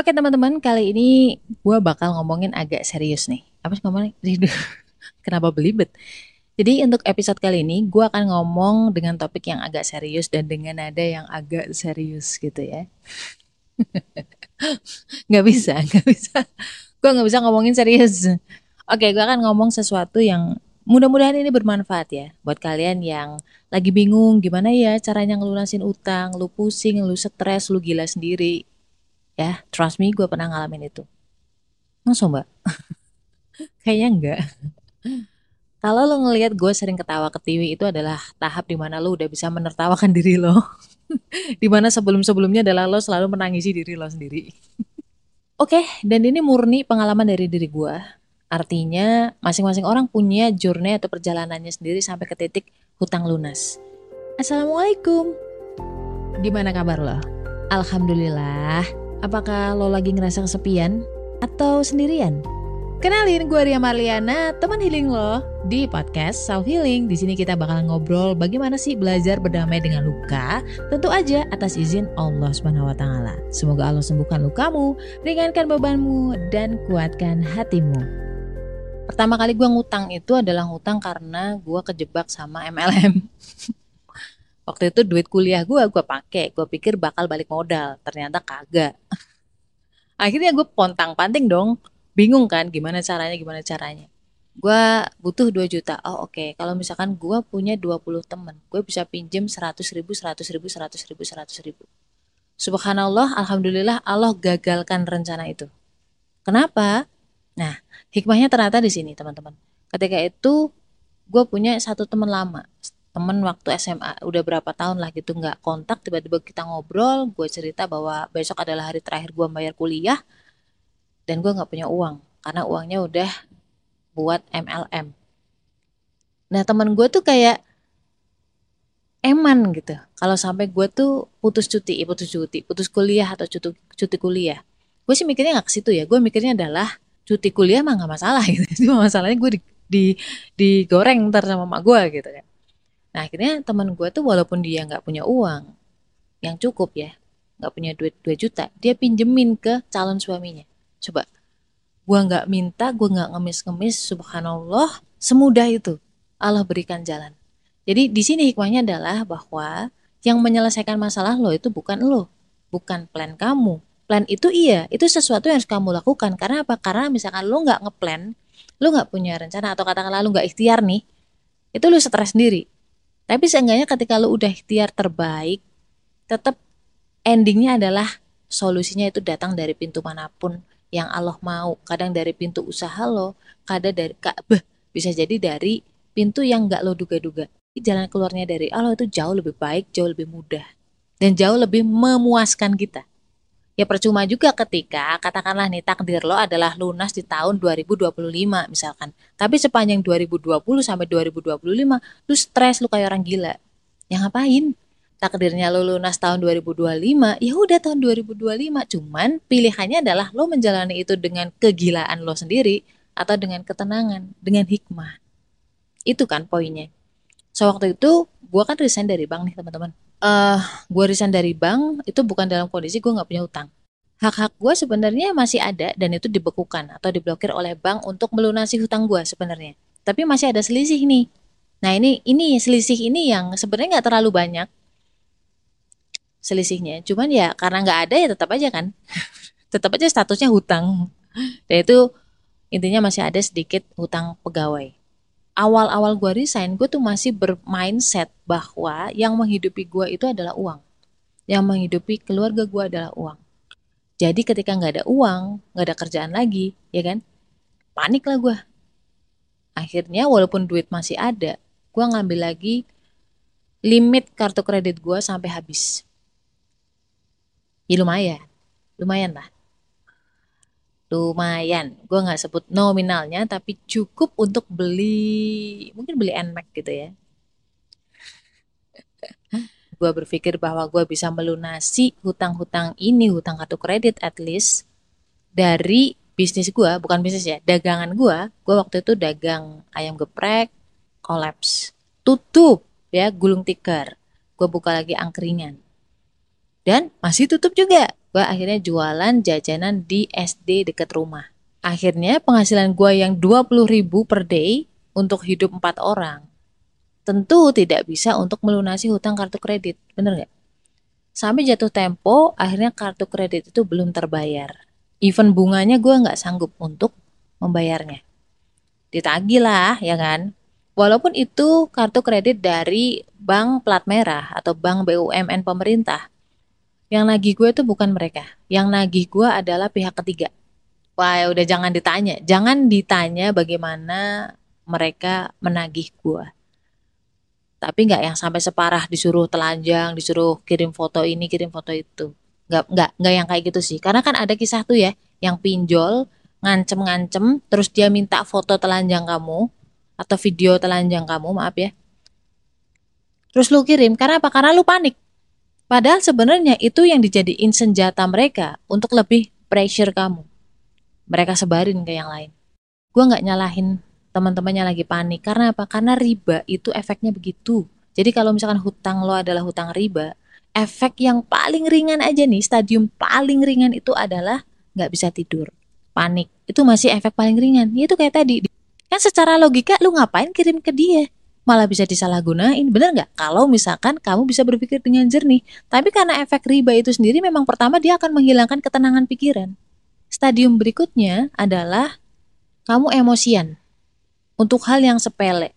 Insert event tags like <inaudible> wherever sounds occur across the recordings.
Oke teman-teman, kali ini gue bakal ngomongin agak serius nih. Apa sih ngomongnya? <laughs> Kenapa belibet? Jadi untuk episode kali ini gue akan ngomong dengan topik yang agak serius dan dengan nada yang agak serius gitu ya. <laughs> gak bisa, gak bisa. Gue gak bisa ngomongin serius. Oke, gue akan ngomong sesuatu yang mudah-mudahan ini bermanfaat ya buat kalian yang lagi bingung gimana ya caranya ngelunasin utang, lu pusing, lu stres, lu gila sendiri, Ya, trust me, gue pernah ngalamin itu. Masa mbak? <laughs> Kayaknya enggak. Kalau lo ngelihat gue sering ketawa ke TV itu adalah tahap di mana lo udah bisa menertawakan <laughs> diri lo. di mana sebelum-sebelumnya adalah lo selalu menangisi diri lo sendiri. <laughs> Oke, dan ini murni pengalaman dari diri gue. Artinya masing-masing orang punya journey atau perjalanannya sendiri sampai ke titik hutang lunas. Assalamualaikum. Gimana kabar lo? Alhamdulillah. Apakah lo lagi ngerasa kesepian atau sendirian? Kenalin gue Ria Marliana, teman healing lo di podcast Self Healing. Di sini kita bakal ngobrol bagaimana sih belajar berdamai dengan luka, tentu aja atas izin Allah Subhanahu wa taala. Semoga Allah sembuhkan lukamu, ringankan bebanmu dan kuatkan hatimu. Pertama kali gue ngutang itu adalah ngutang karena gue kejebak sama MLM. <laughs> waktu itu duit kuliah gue gue pakai. Gue pikir bakal balik modal. Ternyata kagak. <laughs> Akhirnya gue pontang panting dong. Bingung kan gimana caranya gimana caranya. Gue butuh 2 juta. Oh oke. Okay. kalau misalkan gue punya 20 temen gue bisa pinjem 100 ribu 100 ribu 100 ribu 100 ribu. Subhanallah alhamdulillah Allah gagalkan rencana itu. Kenapa? Nah hikmahnya ternyata di sini teman-teman. Ketika itu gue punya satu teman lama temen waktu SMA udah berapa tahun lah gitu nggak kontak tiba-tiba kita ngobrol gue cerita bahwa besok adalah hari terakhir gue bayar kuliah dan gue nggak punya uang karena uangnya udah buat MLM nah temen gue tuh kayak eman gitu kalau sampai gue tuh putus cuti eh, putus cuti putus kuliah atau cuti cuti kuliah. Gue sih mikirnya nggak ke situ ya gue mikirnya adalah cuti kuliah mah nggak masalah <laughs> gitu cuma masalahnya gue di, di digoreng ntar sama mak gue gitu kan Nah akhirnya teman gue tuh walaupun dia nggak punya uang yang cukup ya, nggak punya duit 2 juta, dia pinjemin ke calon suaminya. Coba, gue nggak minta, gue nggak ngemis-ngemis, subhanallah, semudah itu Allah berikan jalan. Jadi di sini hikmahnya adalah bahwa yang menyelesaikan masalah lo itu bukan lo, bukan plan kamu. Plan itu iya, itu sesuatu yang harus kamu lakukan. Karena apa? Karena misalkan lo nggak ngeplan, lo nggak punya rencana atau katakanlah lo nggak ikhtiar nih, itu lo stres sendiri tapi seenggaknya ketika lu udah ikhtiar terbaik, tetap endingnya adalah solusinya itu datang dari pintu mana pun yang Allah mau. Kadang dari pintu usaha lo, kadang dari Ka'bah, bisa jadi dari pintu yang gak lo duga-duga. Jalan keluarnya dari Allah itu jauh lebih baik, jauh lebih mudah, dan jauh lebih memuaskan kita. Ya percuma juga ketika katakanlah nih takdir lo adalah lunas di tahun 2025 misalkan. Tapi sepanjang 2020 sampai 2025 lu stres lu kayak orang gila. Ya ngapain? Takdirnya lo lunas tahun 2025, ya udah tahun 2025. Cuman pilihannya adalah lo menjalani itu dengan kegilaan lo sendiri atau dengan ketenangan, dengan hikmah. Itu kan poinnya. So waktu itu gue kan resign dari bank nih teman-teman uh, gue resign dari bank itu bukan dalam kondisi gue nggak punya utang. Hak-hak gue sebenarnya masih ada dan itu dibekukan atau diblokir oleh bank untuk melunasi hutang gue sebenarnya. Tapi masih ada selisih nih. Nah ini ini selisih ini yang sebenarnya nggak terlalu banyak selisihnya. Cuman ya karena nggak ada ya tetap aja kan. <laughs> tetap aja statusnya hutang. Dan itu intinya masih ada sedikit hutang pegawai awal-awal gue resign, gue tuh masih bermindset bahwa yang menghidupi gue itu adalah uang. Yang menghidupi keluarga gue adalah uang. Jadi ketika nggak ada uang, nggak ada kerjaan lagi, ya kan? Panik lah gue. Akhirnya walaupun duit masih ada, gue ngambil lagi limit kartu kredit gue sampai habis. Ya lumayan, lumayan lah lumayan. Gue nggak sebut nominalnya tapi cukup untuk beli mungkin beli nmax gitu ya. <laughs> Gue berpikir bahwa gue bisa melunasi hutang-hutang ini hutang kartu kredit at least dari bisnis gue bukan bisnis ya dagangan gue gue waktu itu dagang ayam geprek kolaps. Tutup ya gulung tikar. Gue buka lagi angkringan. Dan masih tutup juga gue akhirnya jualan jajanan di SD deket rumah. Akhirnya penghasilan gue yang 20 ribu per day untuk hidup empat orang tentu tidak bisa untuk melunasi hutang kartu kredit, bener nggak? Sampai jatuh tempo, akhirnya kartu kredit itu belum terbayar. Even bunganya gue nggak sanggup untuk membayarnya. Ditagih lah, ya kan? Walaupun itu kartu kredit dari bank plat merah atau bank BUMN pemerintah. Yang nagih gue itu bukan mereka. Yang nagih gue adalah pihak ketiga. Wah, udah jangan ditanya. Jangan ditanya bagaimana mereka menagih gue. Tapi nggak yang sampai separah disuruh telanjang, disuruh kirim foto ini, kirim foto itu. Nggak, nggak, nggak yang kayak gitu sih. Karena kan ada kisah tuh ya, yang pinjol, ngancem-ngancem, terus dia minta foto telanjang kamu, atau video telanjang kamu, maaf ya. Terus lu kirim, karena apa? Karena lu panik. Padahal sebenarnya itu yang dijadiin senjata mereka untuk lebih pressure kamu. Mereka sebarin ke yang lain. Gue nggak nyalahin teman-temannya lagi panik. Karena apa? Karena riba itu efeknya begitu. Jadi kalau misalkan hutang lo adalah hutang riba, efek yang paling ringan aja nih, stadium paling ringan itu adalah nggak bisa tidur, panik. Itu masih efek paling ringan. Ya itu kayak tadi, Kan secara logika lu ngapain kirim ke dia? Malah bisa disalahgunain, bener nggak? Kalau misalkan kamu bisa berpikir dengan jernih. Tapi karena efek riba itu sendiri memang pertama dia akan menghilangkan ketenangan pikiran. Stadium berikutnya adalah kamu emosian untuk hal yang sepele.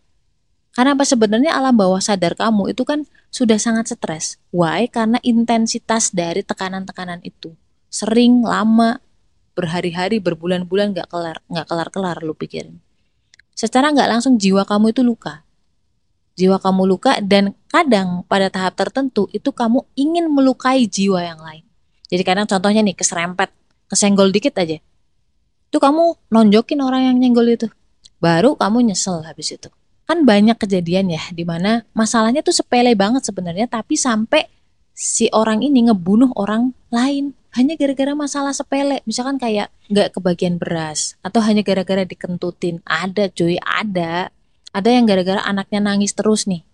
Karena apa sebenarnya alam bawah sadar kamu itu kan sudah sangat stres. Why? Karena intensitas dari tekanan-tekanan itu sering, lama, berhari-hari, berbulan-bulan nggak kelar, nggak kelar-kelar lu pikirin secara nggak langsung jiwa kamu itu luka. Jiwa kamu luka dan kadang pada tahap tertentu itu kamu ingin melukai jiwa yang lain. Jadi kadang contohnya nih keserempet, kesenggol dikit aja. Itu kamu nonjokin orang yang nyenggol itu. Baru kamu nyesel habis itu. Kan banyak kejadian ya di mana masalahnya tuh sepele banget sebenarnya tapi sampai si orang ini ngebunuh orang lain hanya gara-gara masalah sepele misalkan kayak nggak kebagian beras atau hanya gara-gara dikentutin ada cuy ada ada yang gara-gara anaknya nangis terus nih.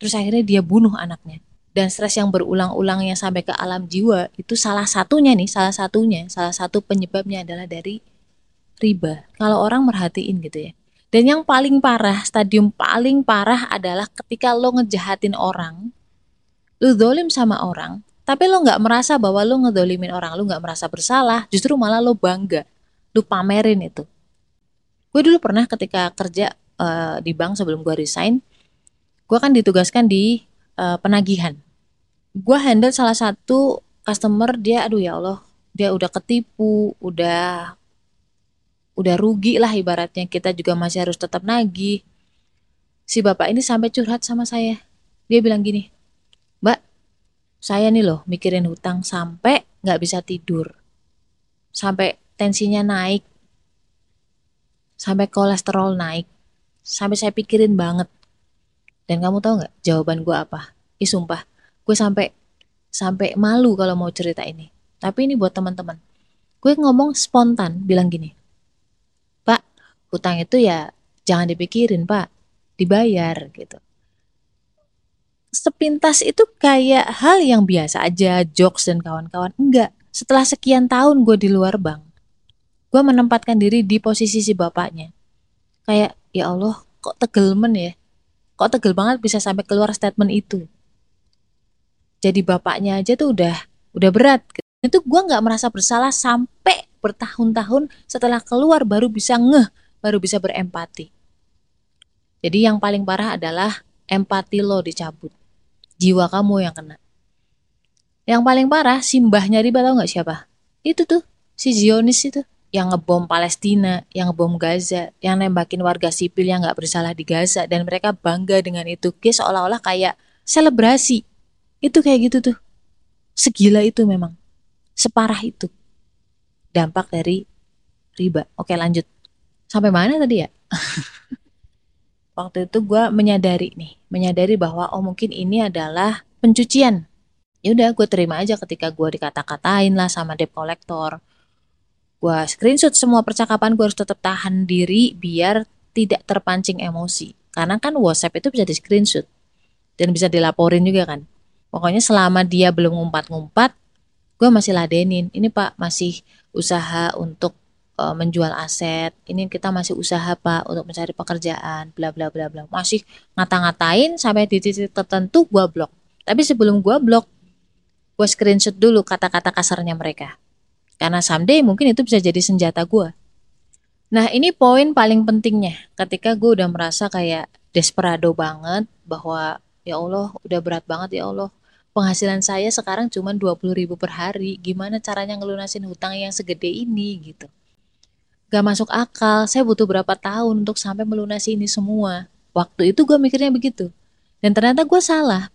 Terus akhirnya dia bunuh anaknya. Dan stres yang berulang-ulang yang sampai ke alam jiwa itu salah satunya nih salah satunya salah satu penyebabnya adalah dari riba. Kalau orang merhatiin gitu ya. Dan yang paling parah stadium paling parah adalah ketika lo ngejahatin orang lo dolim sama orang tapi lo nggak merasa bahwa lo ngedolimin orang, lo nggak merasa bersalah, justru malah lo bangga, lo pamerin itu. Gue dulu pernah ketika kerja uh, di bank sebelum gue resign, gue kan ditugaskan di uh, penagihan. Gue handle salah satu customer dia, aduh ya Allah, dia udah ketipu, udah udah rugi lah ibaratnya kita juga masih harus tetap nagih. Si bapak ini sampai curhat sama saya. Dia bilang gini, Mbak, saya nih loh mikirin hutang sampai nggak bisa tidur. Sampai tensinya naik. Sampai kolesterol naik. Sampai saya pikirin banget. Dan kamu tahu nggak jawaban gue apa? Ih sumpah, gue sampai sampai malu kalau mau cerita ini. Tapi ini buat teman-teman. Gue ngomong spontan bilang gini. Pak, hutang itu ya jangan dipikirin pak, dibayar gitu sepintas itu kayak hal yang biasa aja, jokes dan kawan-kawan. Enggak. Setelah sekian tahun gue di luar bank, gue menempatkan diri di posisi si bapaknya. Kayak, ya Allah, kok tegelmen ya? Kok tegel banget bisa sampai keluar statement itu? Jadi bapaknya aja tuh udah udah berat. Itu gue nggak merasa bersalah sampai bertahun-tahun setelah keluar baru bisa ngeh, baru bisa berempati. Jadi yang paling parah adalah empati lo dicabut jiwa kamu yang kena. Yang paling parah, simbahnya riba tau gak siapa? Itu tuh, si Zionis itu. Yang ngebom Palestina, yang ngebom Gaza, yang nembakin warga sipil yang gak bersalah di Gaza. Dan mereka bangga dengan itu. Kayak seolah-olah kayak selebrasi. Itu kayak gitu tuh. Segila itu memang. Separah itu. Dampak dari riba. Oke lanjut. Sampai mana tadi ya? <laughs> waktu itu gue menyadari nih, menyadari bahwa oh mungkin ini adalah pencucian. Ya udah gue terima aja ketika gue dikata-katain lah sama debt collector. Gue screenshot semua percakapan gue harus tetap tahan diri biar tidak terpancing emosi. Karena kan WhatsApp itu bisa di screenshot dan bisa dilaporin juga kan. Pokoknya selama dia belum ngumpat-ngumpat, gue masih ladenin ini pak masih usaha untuk uh, menjual aset ini kita masih usaha pak untuk mencari pekerjaan bla bla bla bla masih ngata-ngatain sampai di titik tertentu gue blok tapi sebelum gue blok gue screenshot dulu kata-kata kasarnya mereka karena someday mungkin itu bisa jadi senjata gue nah ini poin paling pentingnya ketika gue udah merasa kayak desperado banget bahwa ya Allah udah berat banget ya Allah penghasilan saya sekarang cuma 20 ribu per hari, gimana caranya ngelunasin hutang yang segede ini gitu. Gak masuk akal, saya butuh berapa tahun untuk sampai melunasi ini semua. Waktu itu gue mikirnya begitu. Dan ternyata gue salah,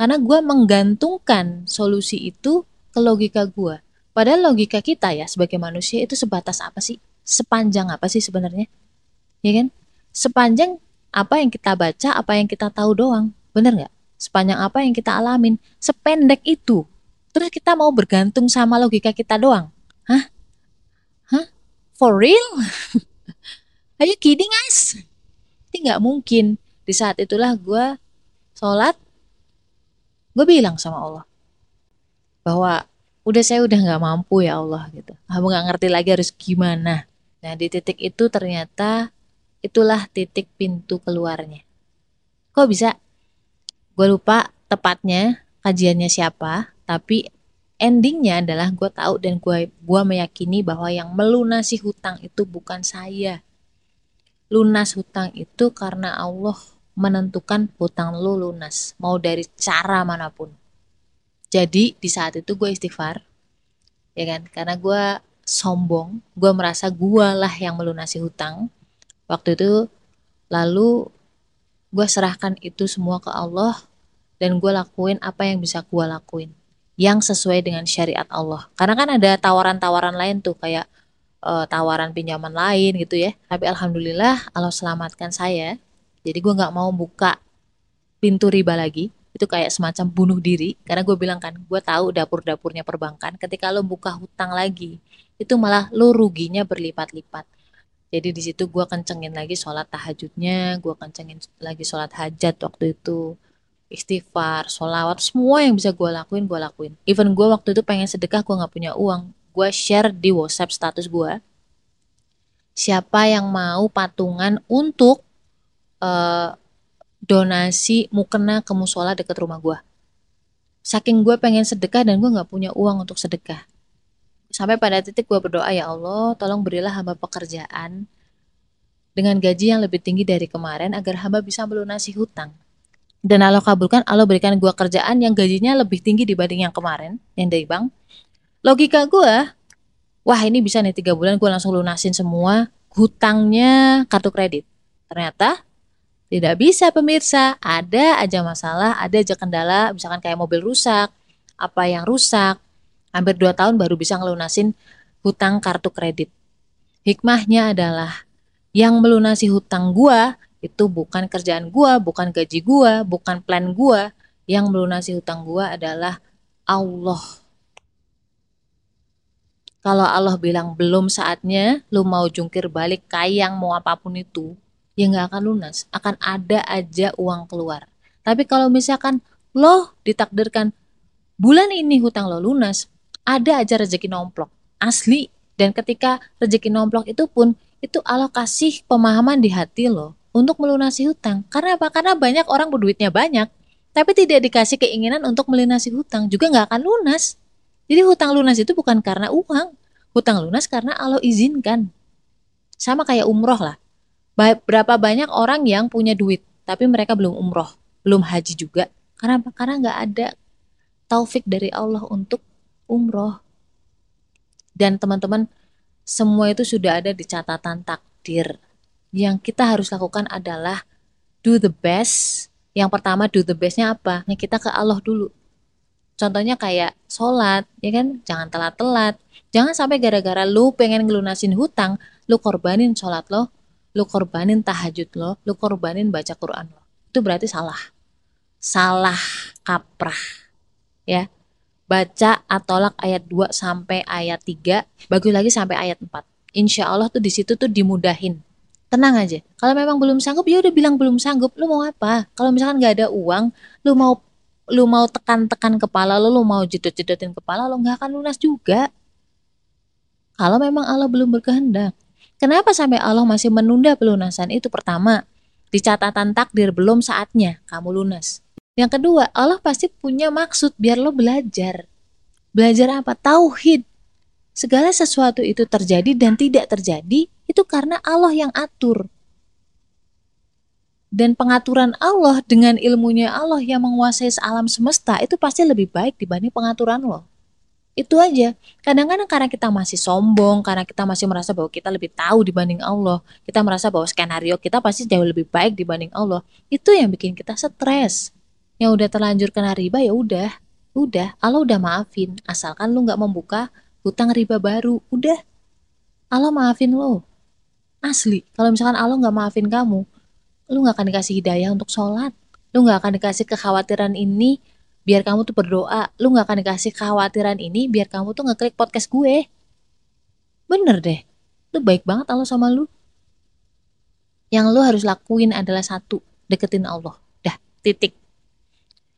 karena gue menggantungkan solusi itu ke logika gue. Padahal logika kita ya sebagai manusia itu sebatas apa sih? Sepanjang apa sih sebenarnya? Ya kan? Sepanjang apa yang kita baca, apa yang kita tahu doang. Bener nggak? sepanjang apa yang kita alamin, sependek itu. Terus kita mau bergantung sama logika kita doang. Hah? Hah? For real? <laughs> Are you kidding us? Ini nggak mungkin. Di saat itulah gue sholat, gue bilang sama Allah bahwa udah saya udah nggak mampu ya Allah gitu. Aku nggak ngerti lagi harus gimana. Nah di titik itu ternyata itulah titik pintu keluarnya. Kok bisa gue lupa tepatnya kajiannya siapa tapi endingnya adalah gue tahu dan gue gua meyakini bahwa yang melunasi hutang itu bukan saya lunas hutang itu karena Allah menentukan hutang lo lunas mau dari cara mana pun jadi di saat itu gue istighfar ya kan? Karena gue sombong gue merasa gue lah yang melunasi hutang. Waktu itu lalu gue serahkan itu semua ke Allah dan gue lakuin apa yang bisa gue lakuin yang sesuai dengan syariat Allah. Karena kan ada tawaran-tawaran lain tuh kayak uh, tawaran pinjaman lain gitu ya. Tapi alhamdulillah Allah selamatkan saya. Jadi gue nggak mau buka pintu riba lagi itu kayak semacam bunuh diri. Karena gue bilang kan gue tahu dapur-dapurnya perbankan. Ketika lo buka hutang lagi itu malah lo ruginya berlipat-lipat. Jadi di situ gue kencengin lagi sholat tahajudnya gue kencengin lagi sholat hajat waktu itu. Istighfar sholawat semua yang bisa gue lakuin gue lakuin. Even gue waktu itu pengen sedekah gue nggak punya uang. Gue share di WhatsApp status gue. Siapa yang mau patungan untuk uh, donasi mukena ke musola deket rumah gue saking gue pengen sedekah dan gue nggak punya uang untuk sedekah Sampai pada titik gue berdoa, ya Allah, tolong berilah hamba pekerjaan dengan gaji yang lebih tinggi dari kemarin agar hamba bisa melunasi hutang. Dan Allah kabulkan, Allah berikan gue kerjaan yang gajinya lebih tinggi dibanding yang kemarin, yang dari bank. Logika gue, wah ini bisa nih tiga bulan gue langsung lunasin semua hutangnya kartu kredit. Ternyata tidak bisa pemirsa, ada aja masalah, ada aja kendala, misalkan kayak mobil rusak, apa yang rusak, hampir 2 tahun baru bisa ngelunasin hutang kartu kredit. Hikmahnya adalah yang melunasi hutang gua itu bukan kerjaan gua, bukan gaji gua, bukan plan gua. Yang melunasi hutang gua adalah Allah. Kalau Allah bilang belum saatnya, lu mau jungkir balik kayang mau apa pun itu, ya nggak akan lunas. Akan ada aja uang keluar. Tapi kalau misalkan lo ditakdirkan bulan ini hutang lo lunas, ada aja rezeki nomplok. Asli dan ketika rezeki nomplok itu pun itu Allah kasih pemahaman di hati lo untuk melunasi hutang. Karena apa? Karena banyak orang berduitnya banyak tapi tidak dikasih keinginan untuk melunasi hutang juga nggak akan lunas. Jadi hutang lunas itu bukan karena uang hutang lunas karena Allah izinkan. Sama kayak umroh lah berapa banyak orang yang punya duit tapi mereka belum umroh belum haji juga karena karena nggak ada taufik dari Allah untuk umroh. Dan teman-teman, semua itu sudah ada di catatan takdir. Yang kita harus lakukan adalah do the best. Yang pertama do the bestnya apa? Kita ke Allah dulu. Contohnya kayak sholat, ya kan? Jangan telat-telat. Jangan sampai gara-gara lu pengen ngelunasin hutang, lu korbanin sholat lo, lu korbanin tahajud lo, lu korbanin baca Quran lo. Itu berarti salah. Salah kaprah. Ya, baca atolak ayat 2 sampai ayat 3, bagus lagi sampai ayat 4. Insya Allah tuh di situ tuh dimudahin. Tenang aja. Kalau memang belum sanggup ya udah bilang belum sanggup. Lu mau apa? Kalau misalkan nggak ada uang, lu mau lu mau tekan-tekan kepala lo, lu mau jedot-jedotin kepala lo, nggak akan lunas juga. Kalau memang Allah belum berkehendak. Kenapa sampai Allah masih menunda pelunasan itu? Pertama, di catatan takdir belum saatnya kamu lunas. Yang kedua, Allah pasti punya maksud biar lo belajar. Belajar apa? Tauhid. Segala sesuatu itu terjadi dan tidak terjadi itu karena Allah yang atur. Dan pengaturan Allah dengan ilmunya Allah yang menguasai alam semesta itu pasti lebih baik dibanding pengaturan lo. Itu aja. Kadang-kadang karena kita masih sombong, karena kita masih merasa bahwa kita lebih tahu dibanding Allah, kita merasa bahwa skenario kita pasti jauh lebih baik dibanding Allah. Itu yang bikin kita stres. Yang udah terlanjur kena riba ya udah, udah, Allah udah maafin. Asalkan lu nggak membuka hutang riba baru, udah. Allah maafin lo. Asli, kalau misalkan Allah nggak maafin kamu, lu nggak akan dikasih hidayah untuk sholat. Lu nggak akan dikasih kekhawatiran ini biar kamu tuh berdoa lu nggak akan dikasih kekhawatiran ini biar kamu tuh ngeklik podcast gue. Bener deh. Lu baik banget Allah sama lu. Yang lu harus lakuin adalah satu deketin Allah. Dah titik.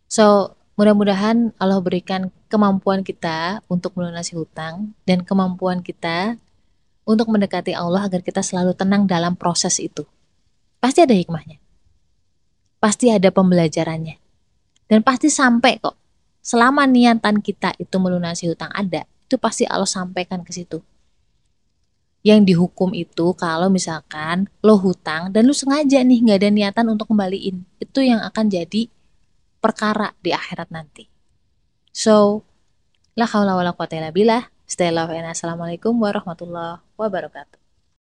So mudah-mudahan Allah berikan kemampuan kita untuk melunasi hutang dan kemampuan kita untuk mendekati Allah agar kita selalu tenang dalam proses itu. Pasti ada hikmahnya. Pasti ada pembelajarannya dan pasti sampai kok. Selama niatan kita itu melunasi hutang ada, itu pasti Allah sampaikan ke situ. Yang dihukum itu kalau misalkan lo hutang dan lo sengaja nih nggak ada niatan untuk kembaliin, itu yang akan jadi perkara di akhirat nanti. So, la haula wala quwata illa billah. Stay love and assalamualaikum warahmatullahi wabarakatuh.